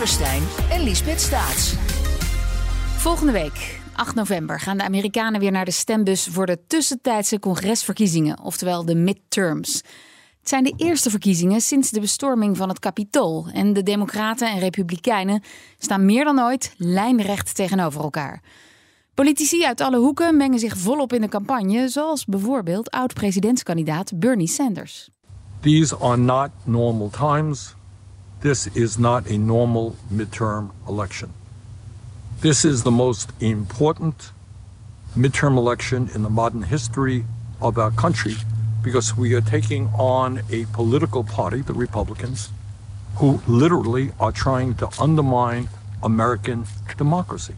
Dorrestein en Liesbeth Staats. Volgende week, 8 november, gaan de Amerikanen weer naar de stembus voor de tussentijdse congresverkiezingen, oftewel de midterms. Het zijn de eerste verkiezingen sinds de bestorming van het Capitool. En de Democraten en Republikeinen staan meer dan ooit lijnrecht tegenover elkaar. Politici uit alle hoeken mengen zich volop in de campagne, zoals bijvoorbeeld oud-presidentskandidaat Bernie Sanders. These are not normal times. This is not a normal midterm election. This is the most important midterm election in the modern history of our country because we are taking on a political party, the Republicans, who literally are trying to undermine American democracy.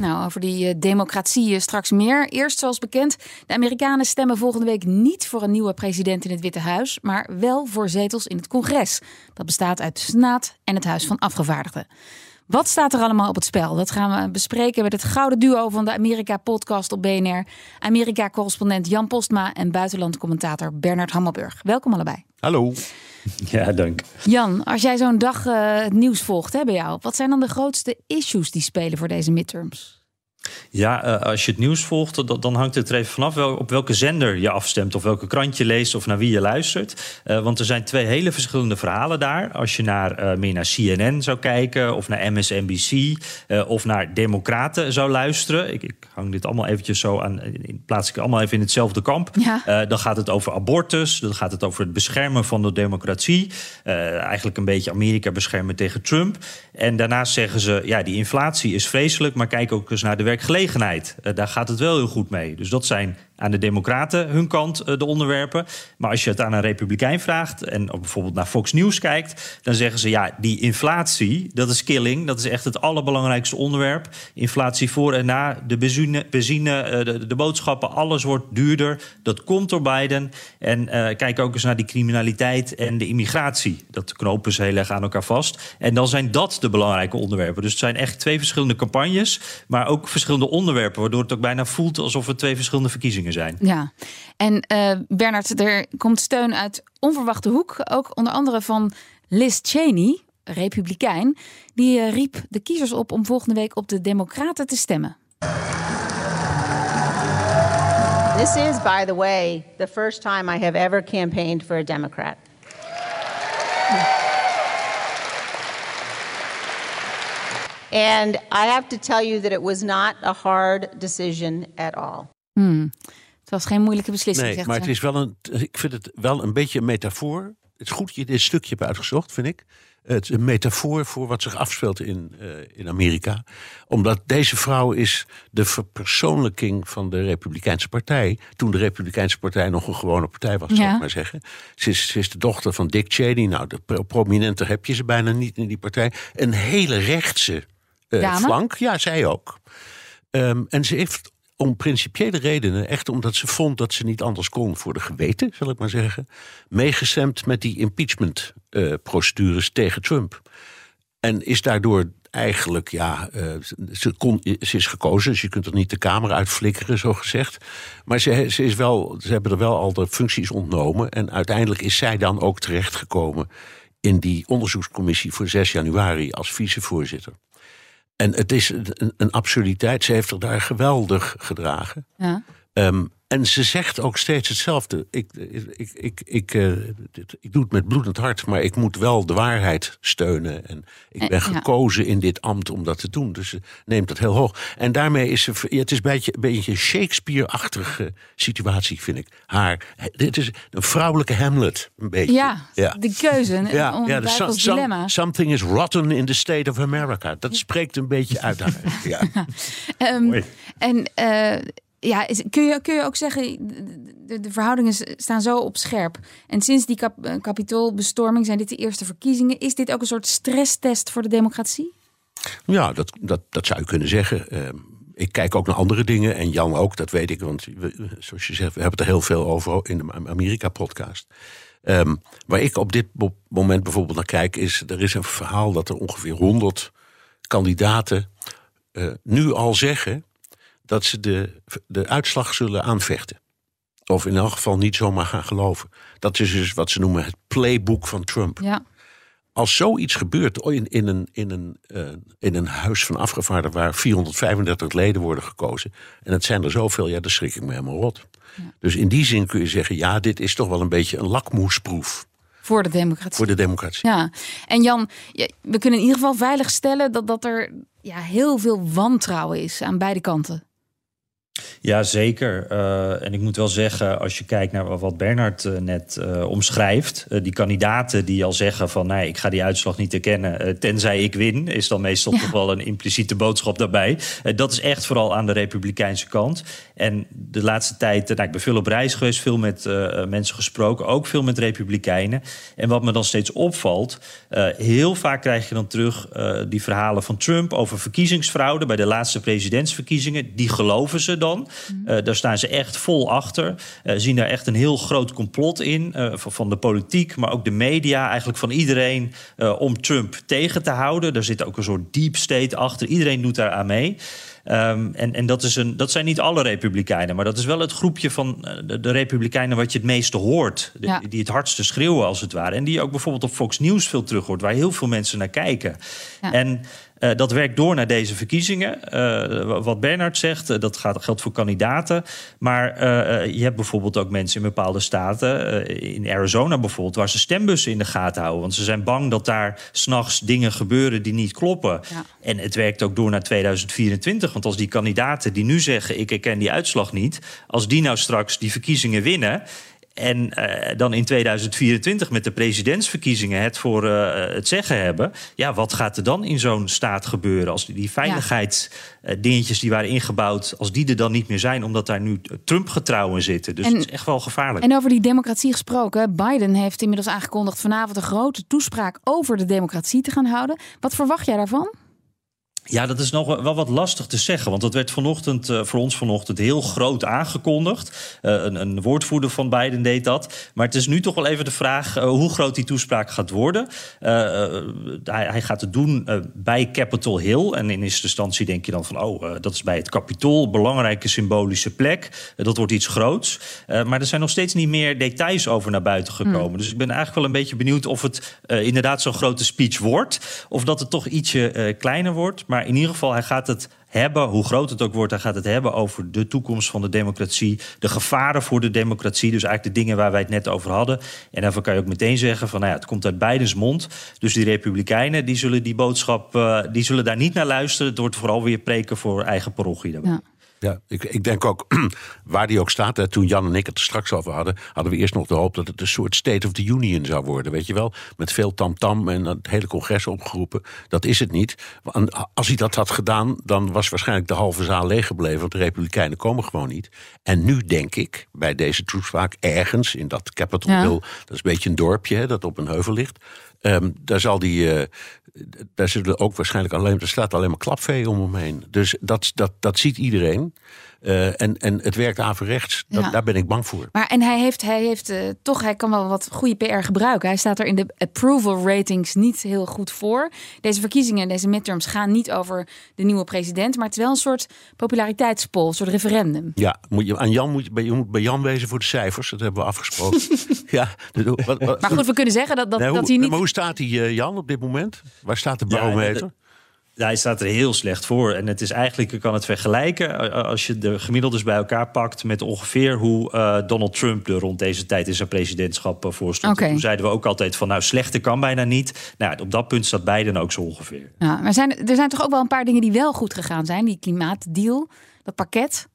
Nou, over die eh, democratie eh, straks meer. Eerst, zoals bekend, de Amerikanen stemmen volgende week niet voor een nieuwe president in het Witte Huis, maar wel voor zetels in het congres. Dat bestaat uit de Senaat en het Huis van Afgevaardigden. Wat staat er allemaal op het spel? Dat gaan we bespreken met het gouden duo van de Amerika-podcast op BNR. Amerika-correspondent Jan Postma en buitenlandcommentator Bernard Hammelburg. Welkom allebei. Hallo. Ja, dank. Jan, als jij zo'n dag eh, het nieuws volgt hè, bij jou, wat zijn dan de grootste issues die spelen voor deze midterms? Ja, eh, als je het nieuws volgt, dan, dan hangt het er even vanaf wel, op welke zender je afstemt, of welke krant je leest, of naar wie je luistert. Eh, want er zijn twee hele verschillende verhalen daar. Als je naar, eh, meer naar CNN zou kijken, of naar MSNBC, of naar Democraten zou luisteren. Ik, ik hang dit allemaal eventjes zo aan, plaats ik allemaal even in hetzelfde kamp. Ja. dan gaat het over abortus, dan gaat het over het beschermen van de democratie. eigenlijk een beetje Amerika beschermen tegen Trump. En daarnaast zeggen ze, ja, die inflatie is vreselijk, maar kijk ook eens naar de werkgelegenheid. Uh, daar gaat het wel heel goed mee. Dus dat zijn aan de Democraten hun kant uh, de onderwerpen. Maar als je het aan een Republikein vraagt en bijvoorbeeld naar Fox News kijkt, dan zeggen ze ja, die inflatie, dat is killing. Dat is echt het allerbelangrijkste onderwerp. Inflatie voor en na, de benzine, uh, de, boodschappen, alles wordt duurder. Dat komt door Biden. En kijk ook eens naar die criminaliteit en de immigratie. Dat knopen ze heel erg aan elkaar vast. En dan zijn dat de belangrijke onderwerpen. Dus het zijn echt twee verschillende campagnes, maar ook verschillende onderwerpen, waardoor het ook bijna voelt alsof het twee verschillende verkiezingen zijn. Ja, en uh, Bernard, er komt steun uit onverwachte hoek, ook onder andere van Liz Cheney, republikein. Die uh, riep de kiezers op om volgende week op de Democraten te stemmen. This is, by the way, the first time I have ever campaigned for a Democrat. And I have to tell you that it was not a hard decision at all. Hmm. Het was geen moeilijke beslissing. Nee, maar ze. het is wel een. Ik vind het wel een beetje een metafoor. Het is goed dat je dit stukje hebt uitgezocht, vind ik. Het is een metafoor voor wat zich afspeelt in, uh, in Amerika. Omdat deze vrouw is de verpersoonlijking van de Republikeinse Partij. Toen de Republikeinse Partij nog een gewone partij was, zou Ja. ik maar zeggen. Ze is, ze is de dochter van Dick Cheney. Nou, de pro- prominenter heb je ze bijna niet in die partij. Een hele rechtse eh, Dame? flank. Ja, zij ook. Ehm, en ze heeft om principiële redenen, echt omdat ze vond dat ze niet anders kon voor de geweten, zal ik maar zeggen, meegestemd met die impeachment-procedures tegen Trump. En is daardoor eigenlijk, ja, eh, ze, kon, ze is gekozen, dus je kunt er niet de Kamer uitflikkeren, zo gezegd. Maar ze, ze, is wel, ze hebben er wel al de functies ontnomen. En uiteindelijk is zij dan ook terechtgekomen in die onderzoekscommissie voor 6 januari als vicevoorzitter. En het is een, een absurditeit. Ze heeft er daar geweldig gedragen. Ja. Ehm, en ze zegt ook steeds hetzelfde. Ik, ik, ik, ik, eh, dit- ik doe het met bloedend hart, maar ik moet wel de waarheid steunen. En ik En- ben ja. gekozen in dit ambt om dat te doen. Dus ze neemt dat heel hoog. En daarmee is ze. ja, het is een beetje, een beetje Shakespeare-achtige situatie, vind ik. Haar. Dit is een vrouwelijke Hamlet, een beetje. Ja, de keuze, een Ja, ja, ja, de dilemma. some- something is rotten in the state of America. Dat spreekt een beetje uit haar. Ja. Ehm, en eh, ja, kun, je, kun je ook zeggen, de, de, verhoudingen staan zo op scherp. En sinds die eh, kapitoolbestorming zijn dit de eerste verkiezingen. Is dit ook een soort stresstest voor de democratie? Ja, dat, dat, dat zou je kunnen zeggen. Ehm, ik kijk ook naar andere dingen en Jan ook, dat weet ik. Want we, zoals je zegt, we hebben het er heel veel over in de Amerika-podcast. Ehm, waar ik op dit mo- moment bijvoorbeeld naar kijk, is er is een verhaal dat er ongeveer 100 kandidaten eh, nu al zeggen dat ze de, de uitslag zullen aanvechten. Of in elk geval niet zomaar gaan geloven. Dat is dus wat ze noemen het playbook van Trump Ja, als zoiets gebeurt in, in, een, in, een, eh, in een huis van afgevaardigden waar 435 leden worden gekozen, en het zijn er zoveel, ja, dan schrik ik me helemaal rot. Dus in die zin kun je zeggen, ja, dit is toch wel een beetje een lakmoesproef voor de democratie. voor de democratie. Ja, en Jan, ja, we kunnen in ieder geval veilig stellen dat, dat er ja, heel veel wantrouwen is aan beide kanten. Ja, zeker. Eh, en ik moet wel zeggen, als je kijkt naar wat Bernard eh, net eh, omschrijft... die kandidaten die al zeggen van... nee, ik ga die uitslag niet erkennen, tenzij ik win... is dan meestal Ja. toch wel een impliciete boodschap daarbij. Dat is echt vooral aan de republikeinse kant. En de laatste tijd, nou, ik ben veel op reis geweest... veel met mensen gesproken, ook veel met republikeinen. En wat me dan steeds opvalt... heel vaak krijg je dan terug die verhalen van Trump... over verkiezingsfraude bij de laatste presidentsverkiezingen. Die geloven ze dan. Eh, daar staan ze echt vol achter. Eh, zien daar echt een heel groot complot in. eh, van, de politiek, maar ook de media. Eigenlijk van iedereen om Trump tegen te houden. Er zit ook een soort deep state achter. Iedereen doet daar aan mee. Ehm, en en dat, is een, dat zijn niet alle republikeinen, maar dat is wel het groepje van de, de republikeinen wat je het meeste hoort. De- Ja. Die het hardste schreeuwen, als het ware. En die je ook bijvoorbeeld op Fox News veel terug hoort, waar heel veel mensen naar kijken. Ja. En eh, dat werkt door naar deze verkiezingen. Eh, wat Bernard zegt, eh, dat gaat, geldt voor kandidaten. Maar je hebt bijvoorbeeld ook mensen in bepaalde staten, in Arizona bijvoorbeeld, waar ze stembussen in de gaten houden. Want ze zijn bang dat daar s'nachts dingen gebeuren die niet kloppen. Ja. En het werkt ook door naar 2024. Want als die kandidaten die nu zeggen: ik herken die uitslag niet, als die nou straks die verkiezingen winnen. En eh, dan in 2024 met de presidentsverkiezingen het voor eh, het zeggen hebben. Ja, wat gaat er dan in zo'n staat gebeuren? Als die, die veiligheidsdingetjes die waren ingebouwd, als die er dan niet meer zijn, omdat daar nu Trump-getrouwen zitten. Dus En- het is echt wel gevaarlijk. En over die democratie gesproken, Biden heeft inmiddels aangekondigd vanavond een grote toespraak over de democratie te gaan houden. Wat verwacht jij daarvan? Ja, dat is nog wel- wat lastig te zeggen. Want dat werd vanochtend, eh, voor ons vanochtend heel groot aangekondigd. Eh, een, een woordvoerder van Biden deed dat. Maar het is nu toch wel even de vraag eh, hoe groot die toespraak gaat worden. Hij, hij gaat het doen bij Capitol Hill. En in eerste instantie denk je dan van... oh, dat is bij het Capitool, belangrijke symbolische plek. Dat wordt iets groots. Maar er zijn nog steeds niet meer details over naar buiten gekomen. Dus ik ben eigenlijk wel een beetje benieuwd of het inderdaad zo'n grote speech wordt. Of dat het toch ietsje kleiner wordt. Maar in ieder geval, hij gaat het hebben, hoe groot het ook wordt, hij gaat het hebben over de toekomst van de democratie, de gevaren voor de democratie, dus eigenlijk de dingen waar wij het net over hadden. En daarvan kan je ook meteen zeggen van, nou ja, het komt uit Bidens mond. Dus die republikeinen, die zullen die boodschap, eh, die zullen daar niet naar luisteren. Het wordt vooral weer preken voor eigen parochie. daarbij. Ja. Ja, ik, ik denk ook, waar die ook staat, hè, toen Jan en ik het er straks over hadden, hadden we eerst nog de hoop dat het een soort State of the Union zou worden, weet je wel? Met veel tamtam en het hele congres opgeroepen. Dat is het niet. Als hij dat had gedaan, dan was waarschijnlijk de halve zaal leeg gebleven, want de Republikeinen komen gewoon niet. En nu denk ik, bij deze toespraak, ergens in dat Capitol Ja. Hill, dat is een beetje een dorpje hè, dat op een heuvel ligt. ehm, daar zal die. eh, daar zullen ook waarschijnlijk alleen. Er staat alleen maar klapvee om hem heen. Dus dat, dat, dat ziet iedereen. Eh, en, en het werkt averechts. Dat, Ja. Daar ben ik bang voor. Maar en hij heeft, hij heeft eh, toch, hij kan wel wat goede PR gebruiken. Hij staat er in de approval ratings niet heel goed voor. Deze verkiezingen, deze midterms gaan niet over de nieuwe president, maar het is wel een soort populariteitspol, een soort referendum. Ja, moet je, aan Jan moet je, bij- je moet bij Jan wezen voor de cijfers. Dat hebben we afgesproken. ja, wat, wat- Maar goed, we kunnen zeggen dat, dat, Nee, dat hij niet. maar hoe staat hij, eh, Jan, op dit moment? Waar staat de Ja, barometer? hij staat er heel slecht voor. En het is eigenlijk, je kan het vergelijken als je de gemiddeldes bij elkaar pakt met ongeveer hoe uh, Donald Trump er rond deze tijd in zijn presidentschap uh, voor stond. Oké. Toen zeiden we ook altijd van nou, slechter kan bijna niet. Nou, op dat punt staat Biden ook zo ongeveer. Ja, maar zijn, er zijn toch ook wel een paar dingen die wel goed gegaan zijn. Die klimaatdeal, dat pakket.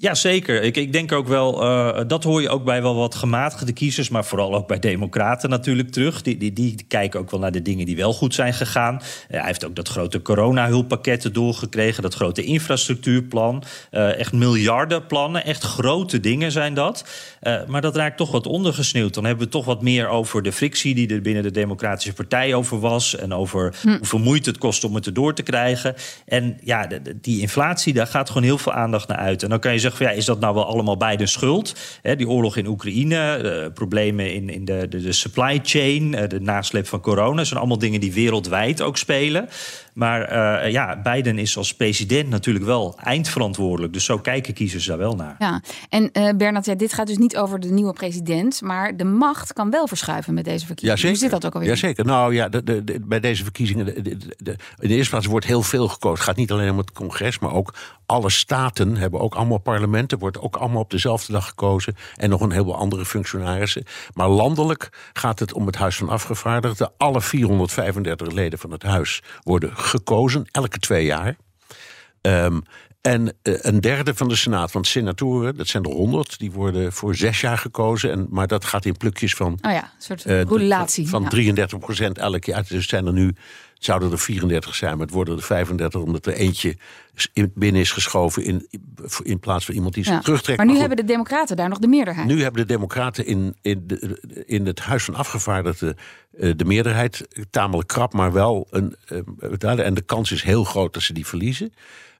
Ja, zeker. Ik, ik denk ook wel, uh, dat hoor je ook bij wel wat gematigde kiezers, maar vooral ook bij democraten natuurlijk terug. Die, die, die kijken ook wel naar de dingen die wel goed zijn gegaan. Uh, hij heeft ook dat grote corona-hulppakket doorgekregen, dat grote infrastructuurplan. Uh, echt miljardenplannen, echt grote dingen zijn dat. maar dat raakt toch wat ondergesneeuwd. Dan hebben we toch wat meer over de frictie die er binnen de Democratische Partij over was. En over hm. hoeveel moeite het kost om het erdoor te krijgen. En ja, de, de, die inflatie, daar gaat gewoon heel veel aandacht naar uit. En dan kan je zeggen, van, ja, is dat nou wel allemaal bij de schuld? He, die oorlog in Oekraïne, uh, problemen in, in de, de, de supply chain, uh, de nasleep van corona, zijn allemaal dingen die wereldwijd ook spelen. Maar uh, ja, Biden is als president natuurlijk wel eindverantwoordelijk. Dus zo kijken kiezers daar wel naar. Ja, en uh, Bernard, ja, dit gaat dus niet over de nieuwe president. Maar de macht kan wel verschuiven met deze verkiezingen. Jazeker. Hoe zit dat ook alweer? Jazeker. Nou ja, de, de, de, bij deze verkiezingen... De, in de eerste plaats wordt heel veel gekozen. Het gaat niet alleen om het congres, maar ook alle staten hebben ook allemaal parlementen. Wordt ook allemaal op dezelfde dag gekozen. En nog een heleboel andere functionarissen. Maar landelijk gaat het om het Huis van Afgevaardigden. Alle 435 leden van het huis worden gekozen, elke twee jaar. Um, en uh, een derde van de Senaat, want senatoren, dat zijn er honderd, die worden voor zes jaar gekozen. En, maar dat gaat in plukjes van. Oh ja, een soort uh, roulatie. Van, van ja. 33 procent elk jaar. Dus zijn er nu, het zouden er 34 zijn, maar het worden er 35, omdat er eentje binnen is geschoven in, in plaats van iemand die zich ja. terugtrekt. Maar nu maar hebben de Democraten daar nog de meerderheid. Nu hebben de Democraten in, in, de, in het Huis van Afgevaardigden uh, de meerderheid. Tamelijk krap, maar wel. Een, uh, en de kans is heel groot dat ze die verliezen.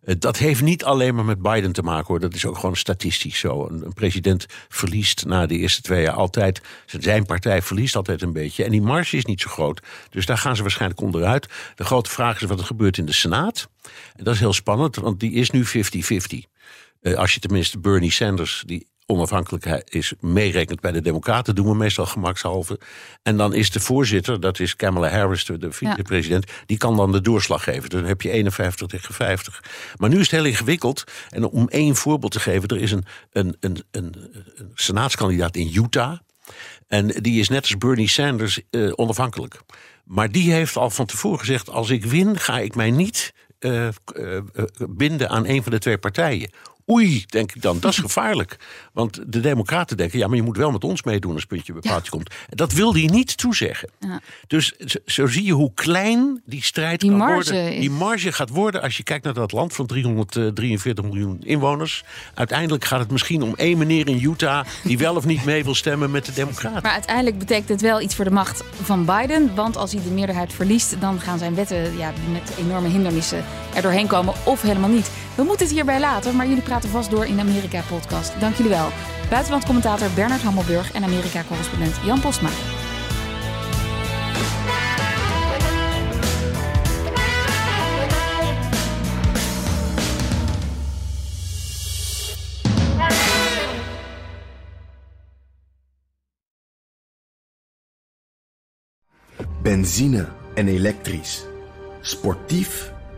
Uh, dat heeft niet alleen maar met Biden te maken hoor. Dat is ook gewoon statistisch zo. Een, een, president verliest na de eerste twee jaar altijd. Zijn partij verliest altijd een beetje. En die marge is niet zo groot. Dus daar gaan ze waarschijnlijk onderuit. De grote vraag is wat er gebeurt in de Senaat. En dat is heel spannend, want die is nu 50-50. Uh, als je tenminste Bernie Sanders, die onafhankelijk is, meerekent bij de Democraten, doen we meestal gemakshalve. En dan is de voorzitter, dat is Kamala Harris, de vicepresident, ja. die kan dan de doorslag geven. Dan heb je 51 tegen 50. Maar nu is het heel ingewikkeld. En om één voorbeeld te geven, er is een, een, een, een, een senaatskandidaat in Utah. En die is net als Bernie Sanders uh, onafhankelijk. Maar die heeft al van tevoren gezegd: als ik win, ga ik mij niet binden aan een van de twee partijen. Oei, denk ik dan, dat is gevaarlijk. Want de Democraten denken, ja, maar je moet wel met ons meedoen als puntje bij paaltje ja. komt. Dat wil hij niet toezeggen. Ja. Dus zo zie je hoe klein die strijd die kan marge worden. Is... Die marge gaat worden als je kijkt naar dat land van 343 miljoen inwoners. Uiteindelijk gaat het misschien om één meneer in Utah die wel of niet mee wil stemmen met de Democraten. Maar uiteindelijk betekent het wel iets voor de macht van Biden. Want als hij de meerderheid verliest, dan gaan zijn wetten ja, met enorme hindernissen er doorheen komen. Of helemaal niet. We moeten het hierbij laten, maar jullie praten vast door in de Amerika-podcast. Dank jullie wel. Buitenlandcommentator Bernard Hammelburg en Amerika-correspondent Jan Postma. Benzine en elektrisch. Sportief